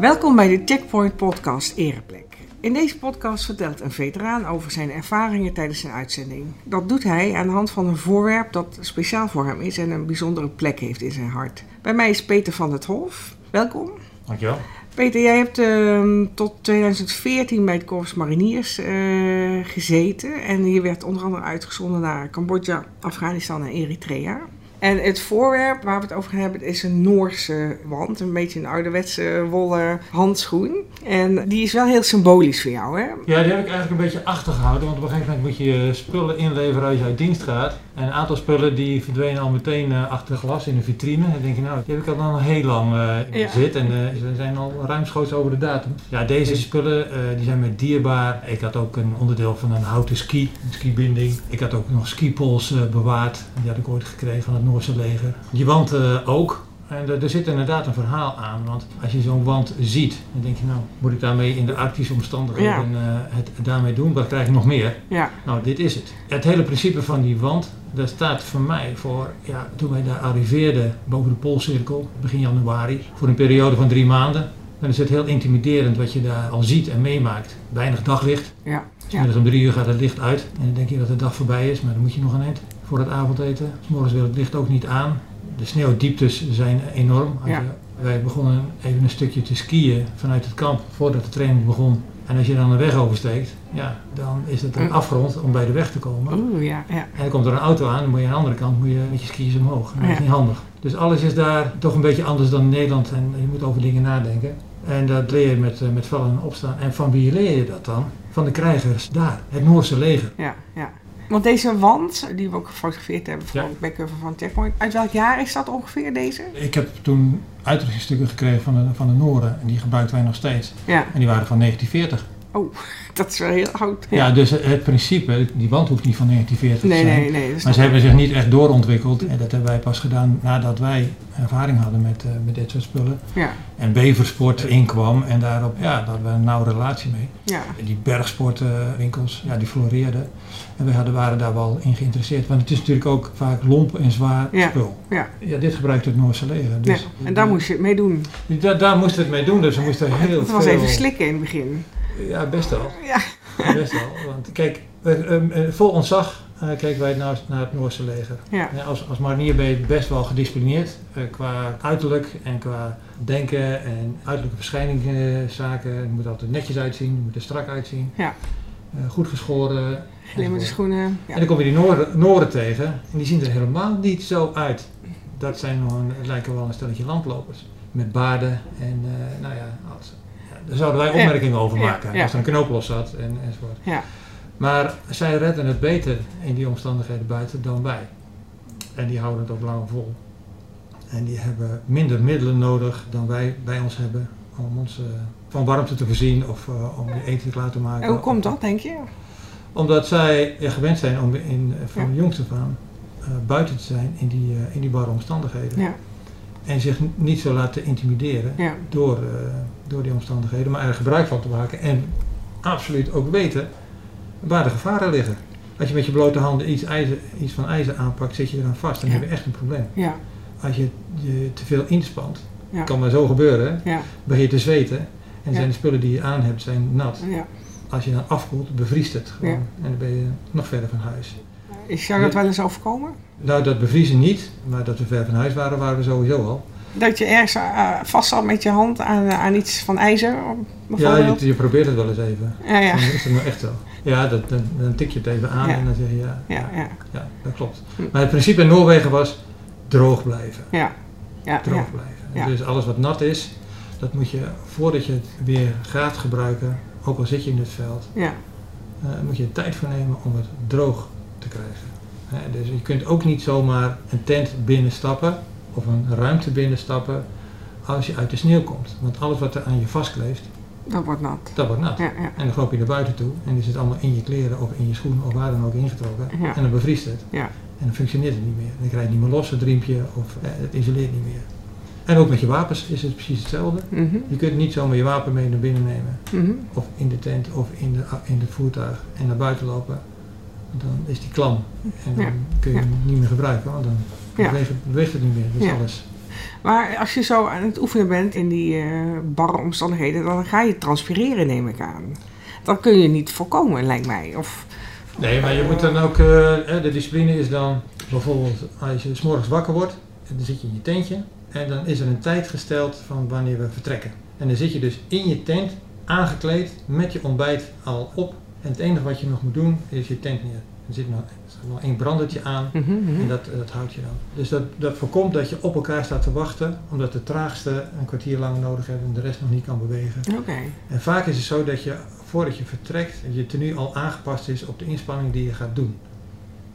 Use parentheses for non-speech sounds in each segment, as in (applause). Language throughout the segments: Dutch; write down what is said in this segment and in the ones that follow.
Welkom bij de Checkpoint Podcast Ereplek. In deze podcast vertelt een veteraan over zijn ervaringen tijdens zijn uitzending. Dat doet hij aan de hand van een voorwerp dat speciaal voor hem is en een bijzondere plek heeft in zijn hart. Bij mij is Peter van het Hof. Welkom. Dankjewel. Peter, jij hebt ehm, tot 2014 bij het Korps Mariniers eh, gezeten. En je werd onder andere uitgezonden naar Cambodja, Afghanistan en Eritrea. En het voorwerp waar we het over gaan hebben is een Noorse wand. Een beetje een ouderwetse wollen handschoen. En die is wel heel symbolisch voor jou, hè? Ja, die heb ik eigenlijk een beetje achtergehouden. Want op een gegeven moment moet je spullen inleveren als je uit dienst gaat. En een aantal spullen die verdwenen al meteen uh, achter glas in een vitrine. En dan denk je, nou, die heb ik al dan heel lang uh, in Ja. bezit. En uh, ze zijn al ruimschoots over de datum. Ja, deze spullen die zijn me dierbaar. Ik had ook een onderdeel van een houten ski, een skibinding. Ik had ook nog skipols bewaard. Die had ik ooit gekregen van het Noorse leger. Die wand ook. En er, er zit inderdaad een verhaal aan, want als je zo'n wand ziet, dan denk je nou, moet ik daarmee in de arctische omstandigheden Ja. eh, het daarmee doen? Wat krijg ik nog meer? Ja, Nou, dit is het. Het hele principe van die wand, dat staat voor mij voor, ja, toen wij daar arriveerden boven de Poolcirkel, begin januari, voor een periode van drie maanden. Dan is het heel intimiderend wat je daar al ziet en meemaakt. Weinig daglicht. ja, ja. Om drie uur gaat het licht uit en dan denk je dat de dag voorbij is, maar dan moet je nog een eind voor het avondeten. Morgens wil het licht ook niet aan. De sneeuwdieptes zijn enorm. Ja. wij begonnen even een stukje te skiën vanuit het kamp voordat de training begon. En als je dan een weg oversteekt, ja, dan is het een Mm. afgrond om bij de weg te komen. Oeh, ja, ja. En dan komt er een auto aan, dan moet je aan de andere kant moet je met je skis omhoog. En dat is Ja. niet handig. Dus alles is daar toch een beetje anders dan in Nederland en je moet over dingen nadenken. En dat leer je met, eh, met vallen en opstaan. En van wie leer je dat dan? Van de krijgers daar, het Noorse leger. ja, ja. Want deze wand, die we ook gefotografeerd hebben voor Ja. backcover van Checkpoint, uit welk jaar is dat ongeveer deze? Ik heb toen uitrustingstukken gekregen van de, van de Noorden en die gebruikten wij nog steeds. Ja, En die waren van 1940. Dat is wel heel oud. Ja, dus het principe, die wand hoeft niet van 1940 Nee, te zijn. nee, nee. Maar ze hebben zich niet echt doorontwikkeld. En dat hebben wij pas gedaan nadat wij ervaring hadden met, eh, met dit soort spullen. Ja, En beversport inkwam en daarop ja, daar hadden we een nauwe relatie mee. ja, En die bergsportwinkels, ja, die floreerden. En wij hadden, waren daar wel in geïnteresseerd. Want het is natuurlijk ook vaak lomp en zwaar Ja. spul. ja. Ja, dit gebruikte het Noorse leger. Dus ja. En daar moest je het mee doen. Daar, daar moesten we het mee doen, dus we moesten heel Het was veel... even slikken in het begin. Ja, best wel. Ja, Best wel. Want kijk, ehm, eh, vol ontzag eh, keken wij naar, naar het Noorse leger. ja, als, als marinier ben je best wel gedisciplineerd eh, qua uiterlijk en qua denken en uiterlijke verschijningszaken. je moet altijd netjes uitzien, je moet er strak uitzien. Ja. Goed geschoren. glimmende schoenen. Ja. En dan kom je die Noorden, Noorden tegen en die zien er helemaal niet zo uit. Dat zijn het lijken wel een stelletje landlopers. Met baarden en nou ja, ja, daar zouden wij opmerkingen over maken. Als er een knoop los zat en, enzovoort. Ja. Maar zij redden het beter in die omstandigheden buiten dan wij. En die houden het ook langer vol. En die hebben minder middelen nodig dan wij bij ons hebben om ons eh, van warmte te voorzien of eh, om eten klaar te maken. En hoe komt dat, denk je? Omdat zij ja, gewend zijn om in, eh, van Ja. jongs af aan eh, buiten te zijn in die, eh, in die barre omstandigheden. Ja, En zich niet zo laten intimideren door, eh, door die omstandigheden, maar er gebruik van te maken. En absoluut ook weten waar de gevaren liggen. Als je met je blote handen iets, ijzer, iets van ijzer aanpakt, zit je eraan vast. Dan Ja. heb je echt een probleem. ja, Als je je te veel inspant, ja. kan maar zo gebeuren, begin je te zweten. En zijn de spullen die je aan hebt zijn nat. ja. Als je dan afkoelt, bevriest het gewoon. En dan ben je nog verder van huis. Is jou dat wel eens overkomen? Nou, dat bevriezen niet, maar dat we ver van huis waren, waren we sowieso al. Dat je ergens eh, vast zat met je hand aan, aan iets van ijzer, Ja, je, je probeert het wel eens even. Ja, ja, Dan is het nou echt zo. Ja, dat, dan, dan tik je het even aan Ja. en dan zeg je ja, ja, ja, ja, dat klopt. Hm. Maar het principe in Noorwegen was droog blijven. ja, ja, Droog blijven. Dus alles wat nat is, dat moet je voordat je het weer gaat gebruiken, ook al zit je in het veld, ja. eh, moet je er tijd voor nemen om het droog te krijgen. Dus je kunt ook niet zomaar een tent binnenstappen of een ruimte binnenstappen als je uit de sneeuw komt. Want alles wat er aan je vastkleeft, Dat wordt nat. dat wordt nat. Ja, ja, En dan loop je naar buiten toe en is het allemaal in je kleren of in je schoenen of waar dan ook ingetrokken. Ja. En dan bevriest het. Ja. En dan functioneert het niet meer. Dan krijg je niet meer los, het riempje, of eh, het isoleert niet meer. En ook met je wapens is het precies hetzelfde. Mhm, Je kunt niet zomaar je wapen mee naar binnen nemen. mhm. Of in de tent of in, de, in het voertuig en naar buiten lopen. Dan is die klam. En dan kun je hem niet meer gebruiken, want dan Ja. beweegt, het, beweegt het niet meer. Dus Ja. alles. Maar als je zo aan het oefenen bent in die eh, barre omstandigheden, dan ga je transpireren, neem ik aan. Dat kun je niet voorkomen, lijkt mij. Of, Nee, maar je moet dan ook, eh, de discipline is dan bijvoorbeeld als je s morgens wakker wordt, en dan zit je in je tentje en dan is er een tijd gesteld van wanneer we vertrekken. En dan zit je dus in je tent, aangekleed, met je ontbijt al op. En het enige wat je nog moet doen is je tent neer. Er zit nog, nog één brandertje aan Mhm, mhm. en dat, dat houdt je dan. Dus dat, dat voorkomt dat je op elkaar staat te wachten, omdat de traagste een kwartier langer nodig heeft en de rest nog niet kan bewegen. Oké, En vaak is het zo dat je voordat je vertrekt, je tenue al aangepast is op de inspanning die je gaat doen.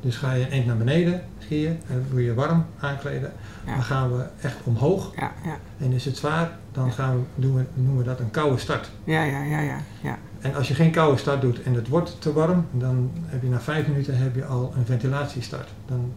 Dus ga je eind naar beneden skiën en wil je warm aankleden, Ja. dan gaan we echt omhoog. ja, ja, En is het zwaar, dan gaan we, doen we, noemen we dat een koude start. ja, ja, ja, ja, ja. En als je geen koude start doet en het wordt te warm, dan heb je na vijf minuten heb je al een ventilatiestart. Dan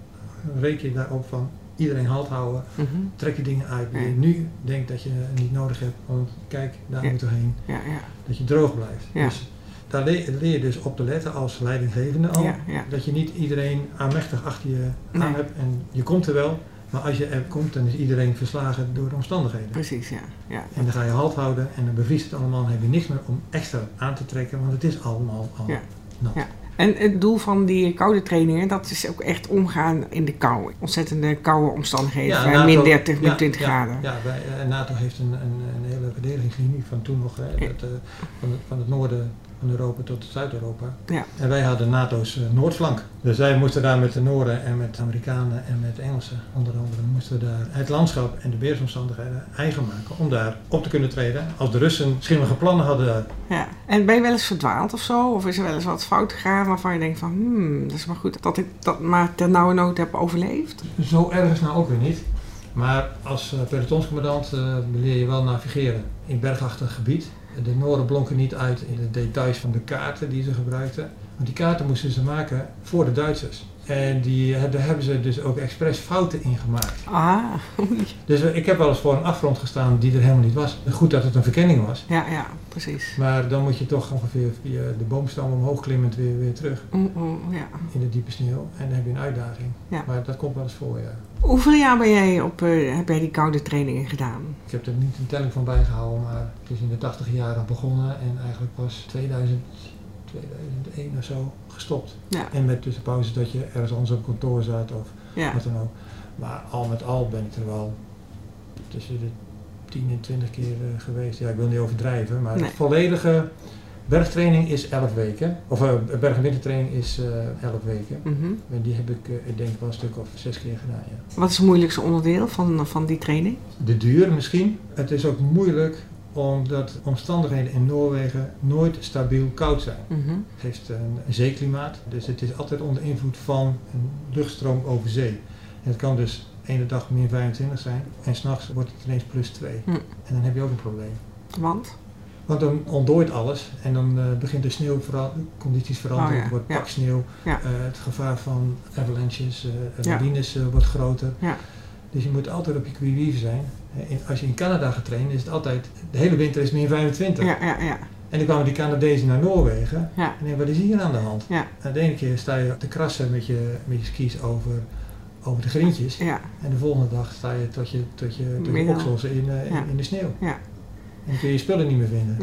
reken je daarop van iedereen halt houden, Mhm. trek je dingen uit die je nu denkt dat je niet nodig hebt. Want kijk, daar moeten we heen. ja, ja, Dat je droog blijft. Ja. Dus daar leer, je dus op te letten als leidinggevende al. ja, ja. Dat je niet iedereen aanmächtig achter je aan Nee. hebt en je komt er wel. Maar als je er komt, dan is iedereen verslagen door de omstandigheden. Precies, ja. ja. En dan ga je halt houden en dan bevriest het allemaal. Dan heb je niks meer om extra aan te trekken, want het is allemaal al Ja. nat. Ja. En het doel van die koude trainingen, dat is ook echt omgaan in de kou. Ontzettende koude omstandigheden, Ja, van NATO min 30, min ja, 20 ja, graden. Ja, wij, eh, NATO heeft een, een, een hele verdedigingslinie van toen nog, hè, dat, eh, van, het, van het noorden van Europa tot Zuid-Europa. Ja. En wij hadden NATO's eh, noordflank. Dus wij moesten daar met de Noorden en met de Amerikanen en met de Engelsen onder andere, moesten we daar het landschap en de weersomstandigheden eigen maken om daar op te kunnen treden. Als de Russen schimmige plannen hadden. Ja. En ben je wel eens verdwaald of zo? Of is er wel eens wat fout gegaan waarvan je denkt van, hmm, dat is maar goed dat ik dat maar ter nauwe nood heb overleefd? Zo erg is nou ook weer niet. Maar als eh, pelotonscommandant eh, leer je wel navigeren in bergachtig gebied. De Noorden blonken niet uit in de details van de kaarten die ze gebruikten. Want die kaarten moesten ze maken voor de Duitsers. En die, eh, daar hebben ze dus ook expres fouten in gemaakt. Ah. Dus eh, ik heb wel eens voor een afgrond gestaan die er helemaal niet was. Goed dat het een verkenning was. Ja, ja, precies. Maar dan moet je toch ongeveer via de boomstam omhoog klimmend weer, weer terug Mm, mm, ja. in de diepe sneeuw. En dan heb je een uitdaging. Ja. Maar dat komt wel eens voor, ja. Hoeveel jaar ben jij op, eh, heb jij die koude trainingen gedaan? Ik heb er niet een telling van bijgehouden, maar het is in de 80 jaren begonnen en eigenlijk pas 2000, 2001 of zo gestopt. Ja, En met tussenpauzes dat je ergens anders op kantoor zat of ja. wat dan ook. Maar al met al ben ik er wel tussen de 10 en 20 keer eh, geweest. Ja, ik wil niet overdrijven, maar Nee. volledige bergtraining is 11 weken. Of eh, berg- en wintertraining is eh 11 weken. Mhm. En die heb ik, ik denk wel een stuk of zes keer gedaan, ja. Wat is het moeilijkste onderdeel van, van die training? De duur misschien. Het is ook moeilijk omdat omstandigheden in Noorwegen nooit stabiel koud zijn. Mhm. Het heeft een zeeklimaat, dus het is altijd onder invloed van een luchtstroom over zee. En het kan dus ene dag min 25 zijn en s'nachts wordt het ineens plus 2. Hm. En dan heb je ook een probleem. Want? Want dan ontdooit alles en dan eh, begint de sneeuwcondities veranderen. Oh ja, Er wordt ja. paksneeuw, Ja. eh, het gevaar van avalanches, Ja. lawines eh, wordt groter. Dus je moet altijd op je qui-vive zijn. Als je in Canada gaat trainen is het altijd, de hele winter is min 25. Ja, ja, ja. En dan kwamen die Canadezen naar Noorwegen. Ja. En ik wat is hier aan de hand? Ja. En de ene keer sta je te krassen met je, met je skis over, over de grientjes. Ja, En de volgende dag sta je tot je, tot je, tot je in, eh, in, in de sneeuw. Ja. En dan kun je je spullen niet meer vinden.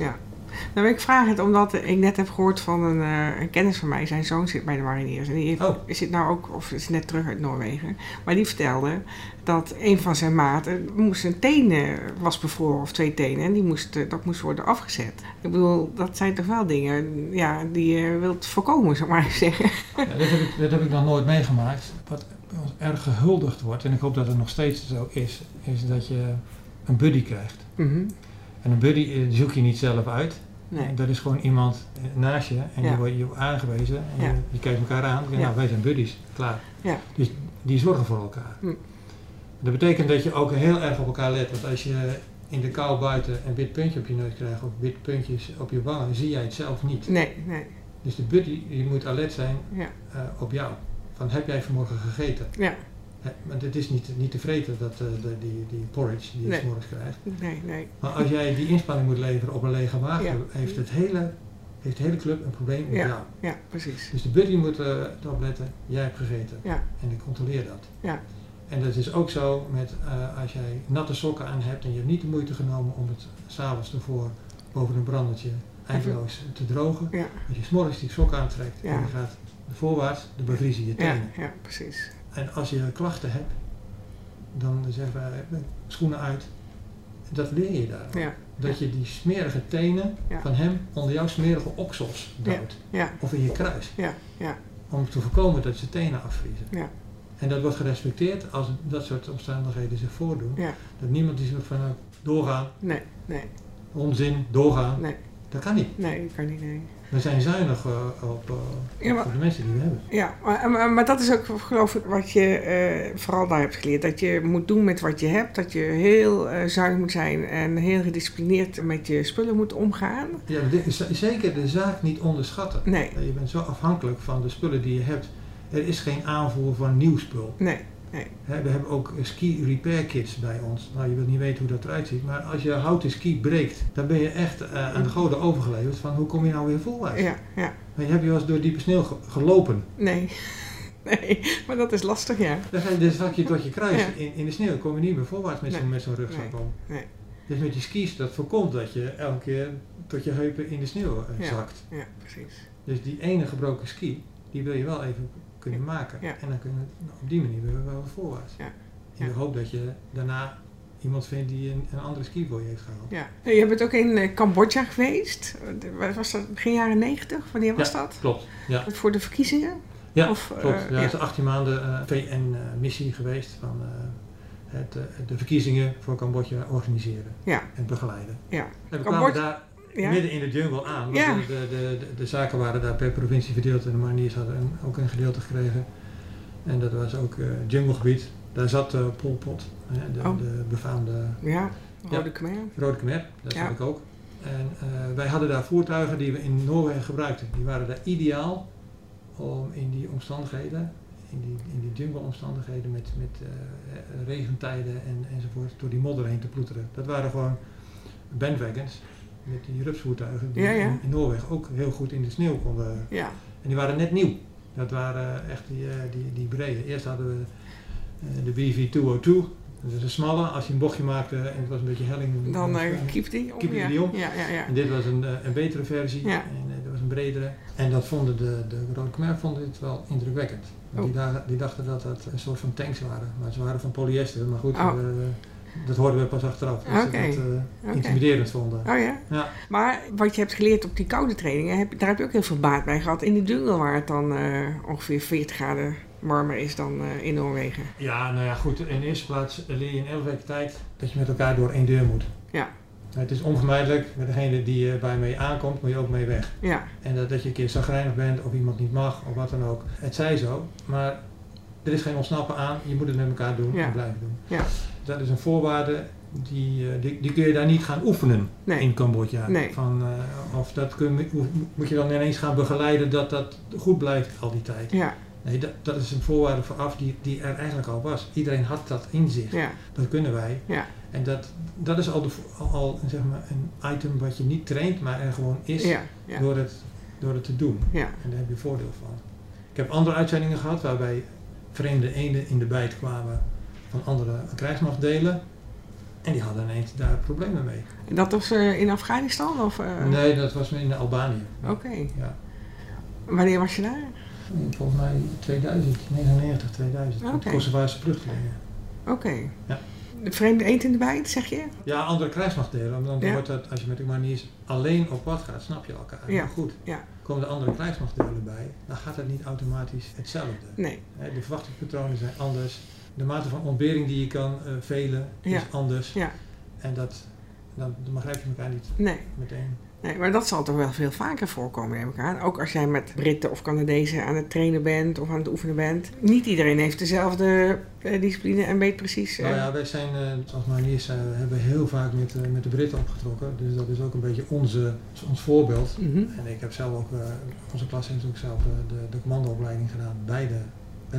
Nou, ik vraag het omdat ik net heb gehoord van een, eh, een kennis van mij. Zijn zoon zit bij de mariniers. En die heeft, Oh. zit nou ook, of is net terug uit Noorwegen. Maar die vertelde dat een van zijn maten moest zijn tenen was bevroren, of twee tenen. En die moest, eh, dat moest worden afgezet. Ik bedoel, dat zijn toch wel dingen ja, die je wilt voorkomen, zou ik maar (laughs) zeggen. Ja, dat, heb ik, dat heb ik nog nooit meegemaakt. Wat erg gehuldigd wordt, en ik hoop dat het nog steeds zo is, is dat je een buddy krijgt. Mhm. En een buddy eh, zoek je niet zelf uit. Nee. Dat is gewoon iemand eh, naast je en Ja. die wordt je aangewezen. En Ja. je, je kijkt elkaar aan. En, Ja. Nou, wij zijn buddies, klaar. Ja. Dus die zorgen voor elkaar. Hm. Dat betekent dat je ook heel erg op elkaar let. Want als je in de kou buiten een wit puntje op je neus krijgt of wit puntjes op je wangen, zie jij het zelf niet. Nee, nee. Dus de buddy die moet alert zijn Ja. eh, op jou. Van heb jij vanmorgen gegeten? Ja. Want het is niet, niet te vreten, dat, eh, de, die, die porridge die je Nee. s morgens krijgt. Nee, nee. Maar als jij die inspanning moet leveren op een lege Ja. heeft, het hele, heeft de hele club een probleem met Ja. jou. Ja, precies. Dus de buddy moet eh, erop letten, jij hebt gegeten. Ja. En ik controleer dat. Ja. En dat is ook zo met eh, als jij natte sokken aan hebt en je hebt niet de moeite genomen om het s'avonds ervoor boven een brandertje eindeloos te drogen. Ja. Als je s'morgens die sokken aantrekt Ja. en je gaat voorwaarts, dan bevriezen je Ja, tenen. ja, precies. En als je klachten hebt, dan zeggen wij eh, schoenen uit. Dat leer je daar. Ja, Dat je die smerige tenen van hem onder jouw smerige oksels duwt. ja, Of in je kruis. ja, ja, Om te voorkomen dat je tenen afvriezen. ja, En dat wordt gerespecteerd als dat soort omstandigheden zich voordoen. ja. Dat niemand die zegt van doorgaan, Nee, nee, onzin, doorgaan. nee, Dat kan niet. nee, dat kan niet, nee. We zijn zuinig eh, op, eh, Ja, maar- op de mensen die we hebben. Ja, maar, maar, maar dat is ook geloof ik wat je eh, vooral daar hebt geleerd. Dat je moet doen met wat je hebt. Dat je heel zuinig moet zijn en heel gedisciplineerd met je spullen moet omgaan. Ja, zeker de zaak niet onderschatten. Nee, Je bent zo afhankelijk van de spullen die je hebt. Er is geen aanvoer van nieuw spul. nee, Hè, we hebben ook ski repair kits bij ons. Nou, je wilt niet weten hoe dat eruit ziet. Maar als je houten ski breekt, dan ben je echt eh, aan de goden overgeleverd van hoe kom je nou weer voorwaarts. ja, ja, Maar je hebt je wel eens door diepe sneeuw ge- gelopen. nee. (laughs) Nee, maar dat is lastig, ja. Dan ga je dus zak je tot je kruis Ja. in, in de sneeuw. Kom je niet meer voorwaarts met zo'n Nee. met zo'n rugzak Nee. om. Nee. Dus met die skis, dat voorkomt dat je elke keer tot je heupen in de sneeuw eh, Ja. zakt. Ja, precies. Dus die ene gebroken ski, die wil je wel even kunnen maken. Ja. En dan kun je op die manier weer wel voorwaarts. Ja. In de hoop dat je daarna iemand vindt die een, een andere ski voor je heeft gehaald. Ja. Je bent ook in eh, Cambodja geweest. Eh, Was dat begin jaren negentig? Wanneer was dat? Klopt. Ja, Voor de verkiezingen? ja Of, eh, klopt. Ja. Het is 18 maanden eh, VN-missie geweest van eh, het, eh, de verkiezingen voor Cambodja organiseren Ja, en begeleiden. ja. En we Cambodja- kwamen daar Ja, midden in de jungle aan. Want Ja. de, de, de, zaken waren daar per provincie verdeeld en de mariniers hadden een- ook een gedeelte gekregen. En dat was ook eh, junglegebied. Daar zat eh Pol Pot, hè, de, Oh. de befaamde ja. Rode Khmer. Rode Khmer, dat zat ik ook. En eh, wij hadden daar voertuigen die we in Noorwegen gebruikten. Die waren daar ideaal om in die omstandigheden, in die, in die jungle-omstandigheden met, met eh, regentijden en, enzovoort, door die modder heen te ploeteren. Dat waren gewoon bandwagons met die rupsvoertuigen die Ja, ja. In, in Noorwegen ook heel goed in de sneeuw konden. Ja, En die waren net nieuw. Dat waren echt die, eh, die, die brede. Eerst hadden we eh, de BV202. Dat is een smalle. Als je een bochtje maakte en het was een beetje helling. dan uh, kiep die om. Ja. die om. Ja, ja, ja. en dit was een, eh, een betere versie Ja. en eh, dat was een bredere. En dat vonden de, de Rode Khmer vonden dit wel indrukwekkend. Oh. die, da- die dachten dat dat een soort van tanks waren. Maar ze waren van polyester. Maar goed, Oh. eh, dat hoorden we pas achteraf. Dat Oké. ze dat Oké. intimiderend vonden. Oh ja. Ja. Maar wat je hebt geleerd op die koude trainingen, heb, daar heb je ook heel veel baat bij gehad. In de jungle waar het dan eh, ongeveer 40 graden warmer is dan eh, in Noorwegen. ja, nou ja, goed. In de eerste plaats leer je in elke week tijd dat je met elkaar door één deur moet. Ja. Het is onvermijdelijk. Met degene die eh, bij mee aankomt, moet je ook mee weg. Ja, En dat, dat je een keer zagrijnig bent of iemand niet mag of wat dan ook. Het zij zo, maar er is geen ontsnappen aan. Je moet het met elkaar doen Ja. en blijven doen. Ja. Dat is een voorwaarde, die, eh, die, die kun je daar niet gaan oefenen nee. in Cambodja. Nee. Van, eh, of dat kun, moet je dan ineens gaan begeleiden dat dat goed blijft al die tijd. Ja, Nee, dat, dat is een voorwaarde vooraf die, die er eigenlijk al was. Iedereen had dat in zich. ja, Dat kunnen wij. Ja. En dat, dat is al, de, al, zeg maar een item wat je niet traint, maar er gewoon is ja, door, het, door het te doen. En daar heb je voordeel van. Ik heb andere uitzendingen gehad waarbij vreemde eenden in de bijt kwamen van andere krijgsmachtdelen. En die hadden ineens daar problemen mee. En dat was eh, in Afghanistan? Of, eh, Nee, dat was in Albanië. Oké. Ja. Wanneer was je daar? Volgens mij 2000, 99, 2000. Oké. Okay. Kosovaarse vluchtelingen. Oké. Ja. De vreemde eend in de bijt, zeg je? Ja, andere krijgsmachtdelen. Want dan Ja. wordt dat, als je met de mariniers alleen op pad gaat, snap je elkaar. Ja. Maar goed, Ja. komen er andere krijgsmachtdelen bij, dan gaat het niet automatisch hetzelfde. Nee. De verwachtingspatronen zijn anders. De mate van ontbering die je kan eh, velen Ja. is anders. Ja. En dat, dan, dan begrijp je elkaar niet Nee. meteen. Nee, maar dat zal toch wel veel vaker voorkomen, neem ik aan. Ook als jij met Britten of Canadezen aan het trainen bent of aan het oefenen bent. Niet iedereen heeft dezelfde eh, discipline en weet precies. eh, Nou ja, wij zijn eh, als mariniers hebben heel vaak met, met de Britten opgetrokken. Dus dat is ook een beetje onze, ons voorbeeld. mhm. En ik heb zelf ook, onze klas heeft ook zelf de, de commandoopleiding gedaan bij de,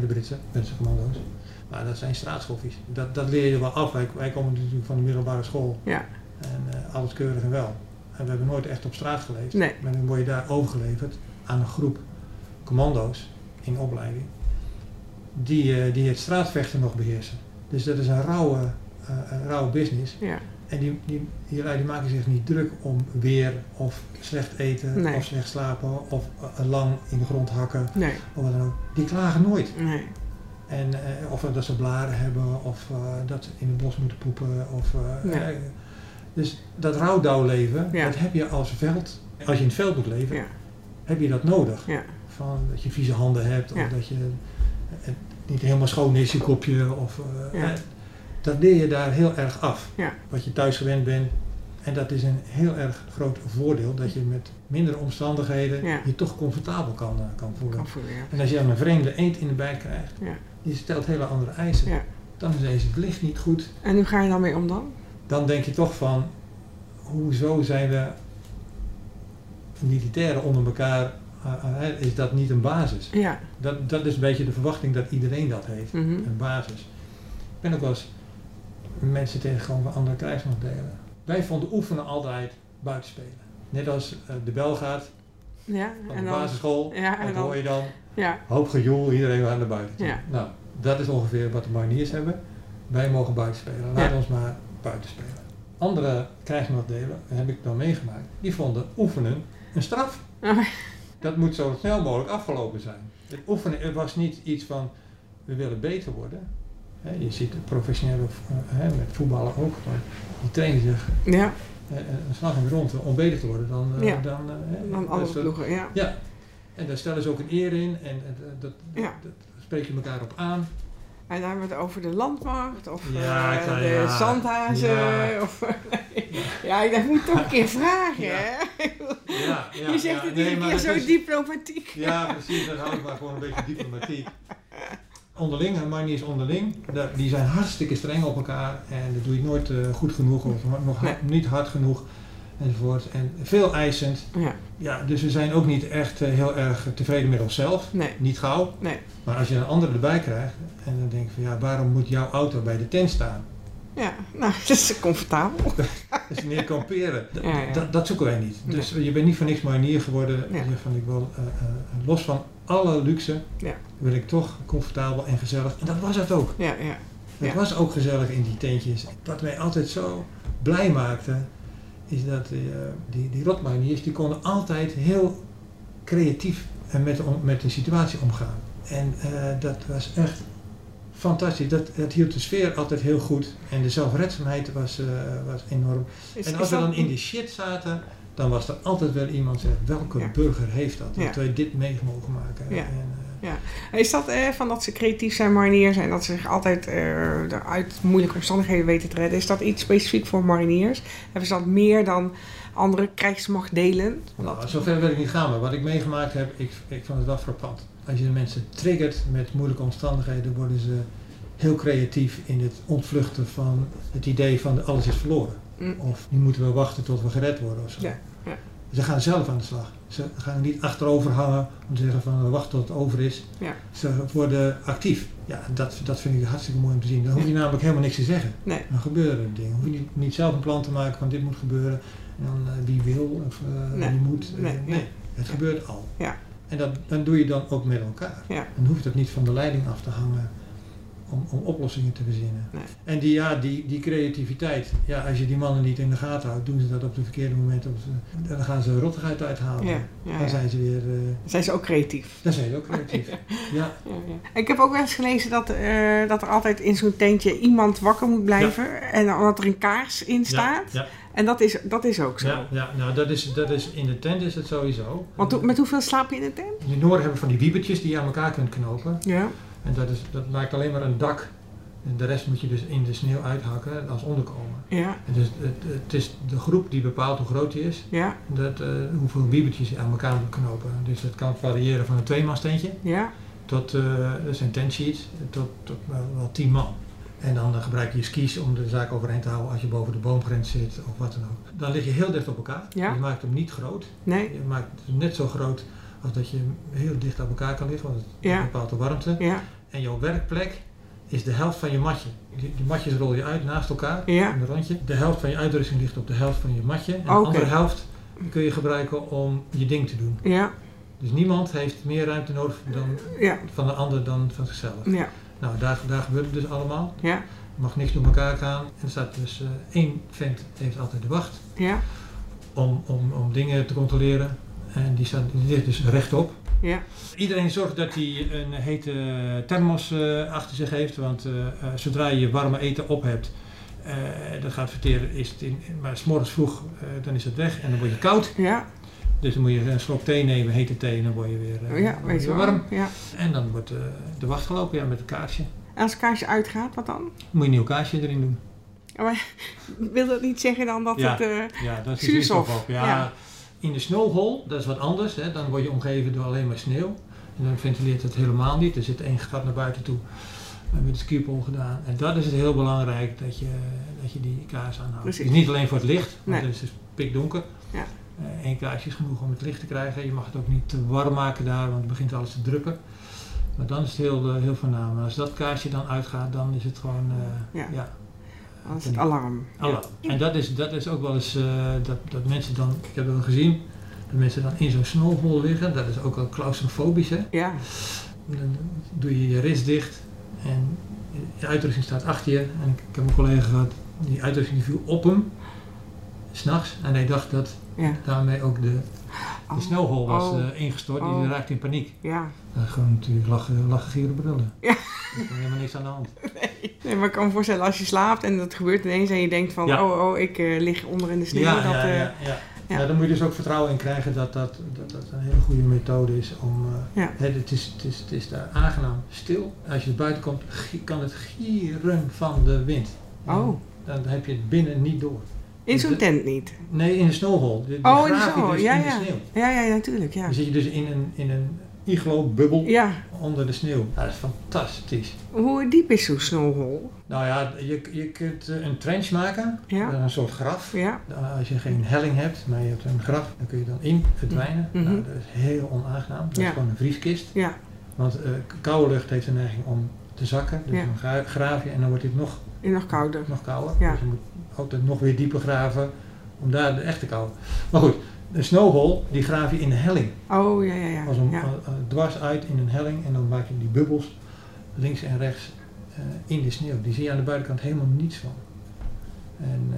bij de Britse, Britse commando's. Maar dat zijn straatschoffies. Dat, dat leer je wel af. Wij, wij komen natuurlijk van de middelbare school. Ja. En eh, alles keurig en wel. En we hebben nooit echt op straat geleefd. Nee. Maar dan word je daar overgeleverd aan een groep commando's in opleiding. die, eh, die het straatvechten nog beheersen. Dus dat is een rauwe, eh, een rauwe business. Ja. En die, die, die, die maken zich niet druk om weer of slecht eten Nee. of slecht slapen of eh, lang in de grond hakken Nee. of wat dan ook. Die klagen nooit. Nee. En, eh, of dat ze blaren hebben of eh, dat ze in het bos moeten poepen. Of, dus dat rouwdouwleven, Ja. dat heb je als veld. Als je in het veld moet leven, Ja. heb je dat nodig. Ja. Van dat je vieze handen hebt of dat je het niet helemaal schoon is, je kopje. Of, Ja. Dat leer je daar heel erg af. Ja. Wat je thuis gewend bent. En dat is een heel erg groot voordeel dat je met mindere omstandigheden Ja. je toch comfortabel kan, eh, kan voelen. Kan voelen, ja. En als je dan een vreemde eend in de bij krijgt, Ja. die stelt hele andere eisen. Ja. Dan is deze licht niet goed. En hoe ga je dan mee om dan? Dan denk je toch van, hoezo zijn we militairen onder elkaar, eh, eh, is dat niet een basis? Ja. Dat, dat is een beetje de verwachting dat iedereen dat heeft, Mhm. een basis. Ik ben ook wel eens mensen tegengekomen van andere krijgsmachtdelen. Wij vonden oefenen altijd buitenspelen. Net als eh, de bel gaat Ja. En de dan, basisschool, Ja, en dat hoor je dan. ja. Hoop gejoel, iedereen gaat naar buiten. toe. Ja. Nou, dat is ongeveer wat de mariniers hebben. Wij mogen buiten spelen. Laat Ja. ons maar buiten spelen. Andere krijgsmachtdelen, heb ik dan meegemaakt, die vonden oefenen een straf. Oh, Dat moet zo snel mogelijk afgelopen zijn. Het oefenen het was niet iets van, we willen beter worden. Je ziet professionele eh, hè, met voetballen ook. maar Die trainen zich ja. eh, een slag in de ronde om beter te worden dan, eh, Ja. dan, eh, hè, Dan andere dus ploegen, ja. ja, en daar stellen ze ook een eer in en eh, dat, Ja. dat spreek je elkaar op aan. En dan hebben we het over de landmacht of Ja, eh, de ja. zandhazen. Ja. Of, (laughs) ja, ik dat moet toch een keer vragen, Ja. hè? Ja, ja, je zegt ja. het Nee, iedere keer zo is- diplomatiek. Ja, precies, dan hou ik maar gewoon een beetje diplomatiek. Onderling, en mariniers onderling, da- die zijn hartstikke streng op elkaar en dat doe je nooit eh, goed genoeg of nog Nee. niet hard genoeg enzovoort. En veel eisend. Ja, Ja, dus we zijn ook niet echt eh, heel erg tevreden met onszelf. nee, Niet gauw. nee. Maar als je een ander erbij krijgt en dan denk je van ja, waarom moet jouw auto bij de tent staan? Ja, nou, (laughs) dat is comfortabel. (laughs) Dus meer kamperen. D- Ja, ja. Dat, dat zoeken wij niet. Dus je bent niet voor niks marinier geworden. Je van ik wil, eh, los van alle luxe, Ja. Wil ik toch comfortabel en gezellig. En dat was het ook. Ja, ja. Het Ja. was ook gezellig in die tentjes. Wat mij altijd zo blij maakte, is dat eh, die, die rotmariniers, die konden altijd heel creatief en met, met de situatie omgaan. En eh, dat was echt fantastisch. Dat, dat hield de sfeer altijd heel goed. En de zelfredzaamheid was, eh, was enorm. Is, En als we dan in de shit zaten, dan was er altijd wel iemand die zegt, welke Ja. burger heeft dat? Dat Ja. wij dit mee mogen maken. En, eh, Is dat eh, van dat ze creatief zijn, mariniers en dat ze zich altijd eh, uit moeilijke omstandigheden weten te redden? Is dat iets specifiek voor mariniers? Hebben ze dat meer dan andere krijgsmachtdelen? Nou, zover wil ik niet gaan, maar wat ik meegemaakt heb, ik, ik vond het wel frappant. Als je de mensen triggert met moeilijke omstandigheden, worden ze heel creatief in het ontvluchten van het idee van alles is verloren. Mm. Of nu moeten we wachten tot we gered worden of zo. Ja, ja. Ze gaan zelf aan de slag. Ze gaan niet achterover hangen om te zeggen van we wachten tot het over is. Ja. Ze worden actief. Ja, dat, dat vind ik hartstikke mooi om te zien. Dan hoef je namelijk helemaal niks te zeggen. Nee. Dan gebeuren er dingen. Hoef je niet, niet zelf een plan te maken van dit moet gebeuren. En dan eh, wie wil of eh, Nee. wie moet. Eh, Nee, nee, het gebeurt al. Ja. En dat, dan doe je dan ook met elkaar. Ja. Dan hoeft het niet van de leiding af te hangen om, om oplossingen te verzinnen. Nee. En die, ja, die, die creativiteit, ja, als je die mannen niet in de gaten houdt, doen ze dat op de verkeerde moment. Op de- dan gaan ze rottigheid uithalen. Ja, ja, Dan zijn ze weer, eh, Zijn ze ook creatief? dan zijn ze ook creatief. (laughs) ja. Ja, ja. Ik heb ook wel eens gelezen dat, eh, dat er altijd in zo'n tentje iemand wakker moet blijven. En dat er een kaars in staat. Ja, En dat is, dat is ook zo. ja, ja, nou dat is, dat is, in de tent is het sowieso. Want met hoeveel slaap je in de tent? In de Noorden hebben we van die wiebertjes die je aan elkaar kunt knopen. Ja. En dat, is, dat maakt alleen maar een dak. En de rest moet je dus in de sneeuw uithakken als onderkomen. Ja. En dus het, het is de groep die bepaalt hoe groot die is. Ja. Dat, eh, hoeveel biebertjes je aan elkaar moet knopen. Dus dat kan variëren van een tweemanstentje Ja. tot, eh dat zijn tot, tot wel, wel tien man. En dan eh, gebruik je je skis om de zaak overeind te houden als je boven de boomgrens zit of wat dan ook. Dan lig je heel dicht op elkaar. Ja. Je maakt hem niet groot. Nee. Je maakt het net zo groot dat je heel dicht op elkaar kan liggen, want het Ja. bepaalt de warmte. Ja. En jouw werkplek is de helft van je matje. Die, die matjes rol je uit naast elkaar Ja. in een rondje. De helft van je uitrusting ligt op de helft van je matje. En de andere helft kun je gebruiken om je ding te doen. Ja. Dus niemand heeft meer ruimte nodig dan, Ja, van de ander dan van zichzelf. ja, Nou, daar, daar gebeurt het dus allemaal. ja, Er mag niks door elkaar gaan. En er staat dus eh, één vent heeft altijd de wacht ja, om, om, om dingen te controleren. En die, staat, die ligt dus rechtop. ja, Iedereen zorgt dat hij een hete thermos eh, achter zich heeft. Want eh, eh, zodra je warme eten op hebt, eh, dat gaat verteren, is het in, maar s'morgens vroeg, dan is het weg en dan word je koud. ja, Dus dan moet je een slok thee nemen, hete thee, en dan word je weer, ja, word weet je warm. Ja. En dan wordt de wacht gelopen ja, met een kaarsje. En als het kaarsje uitgaat, wat dan? moet je een nieuw kaarsje erin doen. (laughs) Wil dat niet zeggen dan dat Ja. het... eh, Ja, dat is Zuurstof, zuurstof op. Ja, ja. In de snowhole, dat is wat anders. Hè. Dan word je omgeven door alleen maar sneeuw. En dan ventileert het helemaal niet. Er zit één gat naar buiten toe. eh, Met de skipol gedaan. En dat is het heel belangrijk dat je, dat je die kaars aanhoudt. Precies. Het is niet alleen voor het licht, want Nee. het is dus pikdonker. Ja. Eén kaarsje is genoeg om het licht te krijgen. Je mag het ook niet te warm maken daar, want het begint alles te druppen. Maar dan is het heel, eh, heel voornaam. Als dat kaarsje dan uitgaat, dan is het gewoon eh, Ja. ja, dat is het alarm. Hallo. En dat is, dat is ook wel eens eh, dat, dat mensen dan, ik heb wel gezien, dat mensen dan in zo'n snowball liggen. Dat is ook wel claustrofobisch. Hè? Ja, Dan doe je je rits dicht en je uitrusting staat achter je. En ik, ik heb een collega gehad, die uitrusting viel op hem, s'nachts. En hij dacht dat ja, daarmee ook de, Oh. de snowhole was Oh. eh, ingestort. Oh. Die raakte in paniek. ja. Dat is gewoon natuurlijk lachen, lachen gieren, brullen. Ja. Er is helemaal niks aan de hand. (laughs) Nee, maar ik kan me voorstellen als je slaapt en dat gebeurt ineens en je denkt van, Ja. oh, oh, ik eh, lig onder in de sneeuw. Ja, dat, ja, eh, ja, ja. ja. Ja, dan moet je dus ook vertrouwen in krijgen dat dat, dat, dat een hele goede methode is om. eh, Ja. hè, het, is, het, is, het is daar aangenaam stil. Als je buiten komt, kan het gieren van de wind. Oh. Dan heb je het binnen niet door. In zo'n tent niet. Nee, in de snowhole. Oh, in de snowhole, dus ja, in de ja. sneeuw. Ja, ja, natuurlijk, ja. Dan zit je dus in een, in een iglo-bubbel Ja, onder de sneeuw. Ja, dat is fantastisch. hoe diep is zo'n snowhole? Nou ja, je, je kunt eh, een trench maken, Ja, een soort graf. ja, Uh, Als je geen helling hebt, maar je hebt een graf, dan kun je dan in verdwijnen. Mhm. Nou, dat is heel onaangenaam. Dat Ja. is gewoon een vrieskist. ja, Want eh, koude lucht heeft een neiging om te zakken. Dus Ja. dan gra- graaf je en dan wordt dit nog, en nog kouder. nog kouder. Ja. Dus je moet altijd nog weer dieper graven om daar de echte kou. Maar goed, een snowhole, die graaf je in de helling. Oh, ja, ja, ja. Als een, ja. eh, eh, dwars uit in een helling en dan maak je die bubbels links en rechts eh, in de sneeuw. Die zie je aan de buitenkant helemaal niets van. En,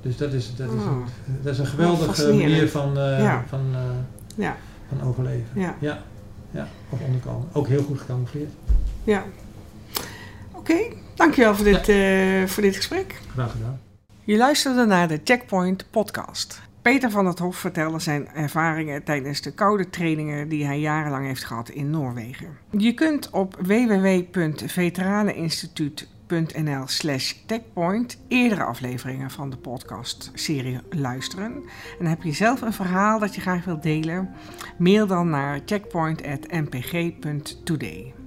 dus dat is, dat, is Oh. een, dat is een geweldige Fascinerend. manier van, Ja. van, Ja, van overleven. ja, Ja, ja, of onderkomen. Ook heel goed gecamoufleerd. ja. Oké, dankjewel voor dit, voor dit gesprek. Graag gedaan. Je luisterde naar de Checkpoint podcast. Peter van het Hof vertelde zijn ervaringen tijdens de koude trainingen die hij jarenlang heeft gehad in Noorwegen. Je kunt op www.veteraneninstituut.nl slash techpoint eerdere afleveringen van de podcastserie luisteren. En heb je zelf een verhaal dat je graag wilt delen? Mail dan naar checkpoint.mpg.today.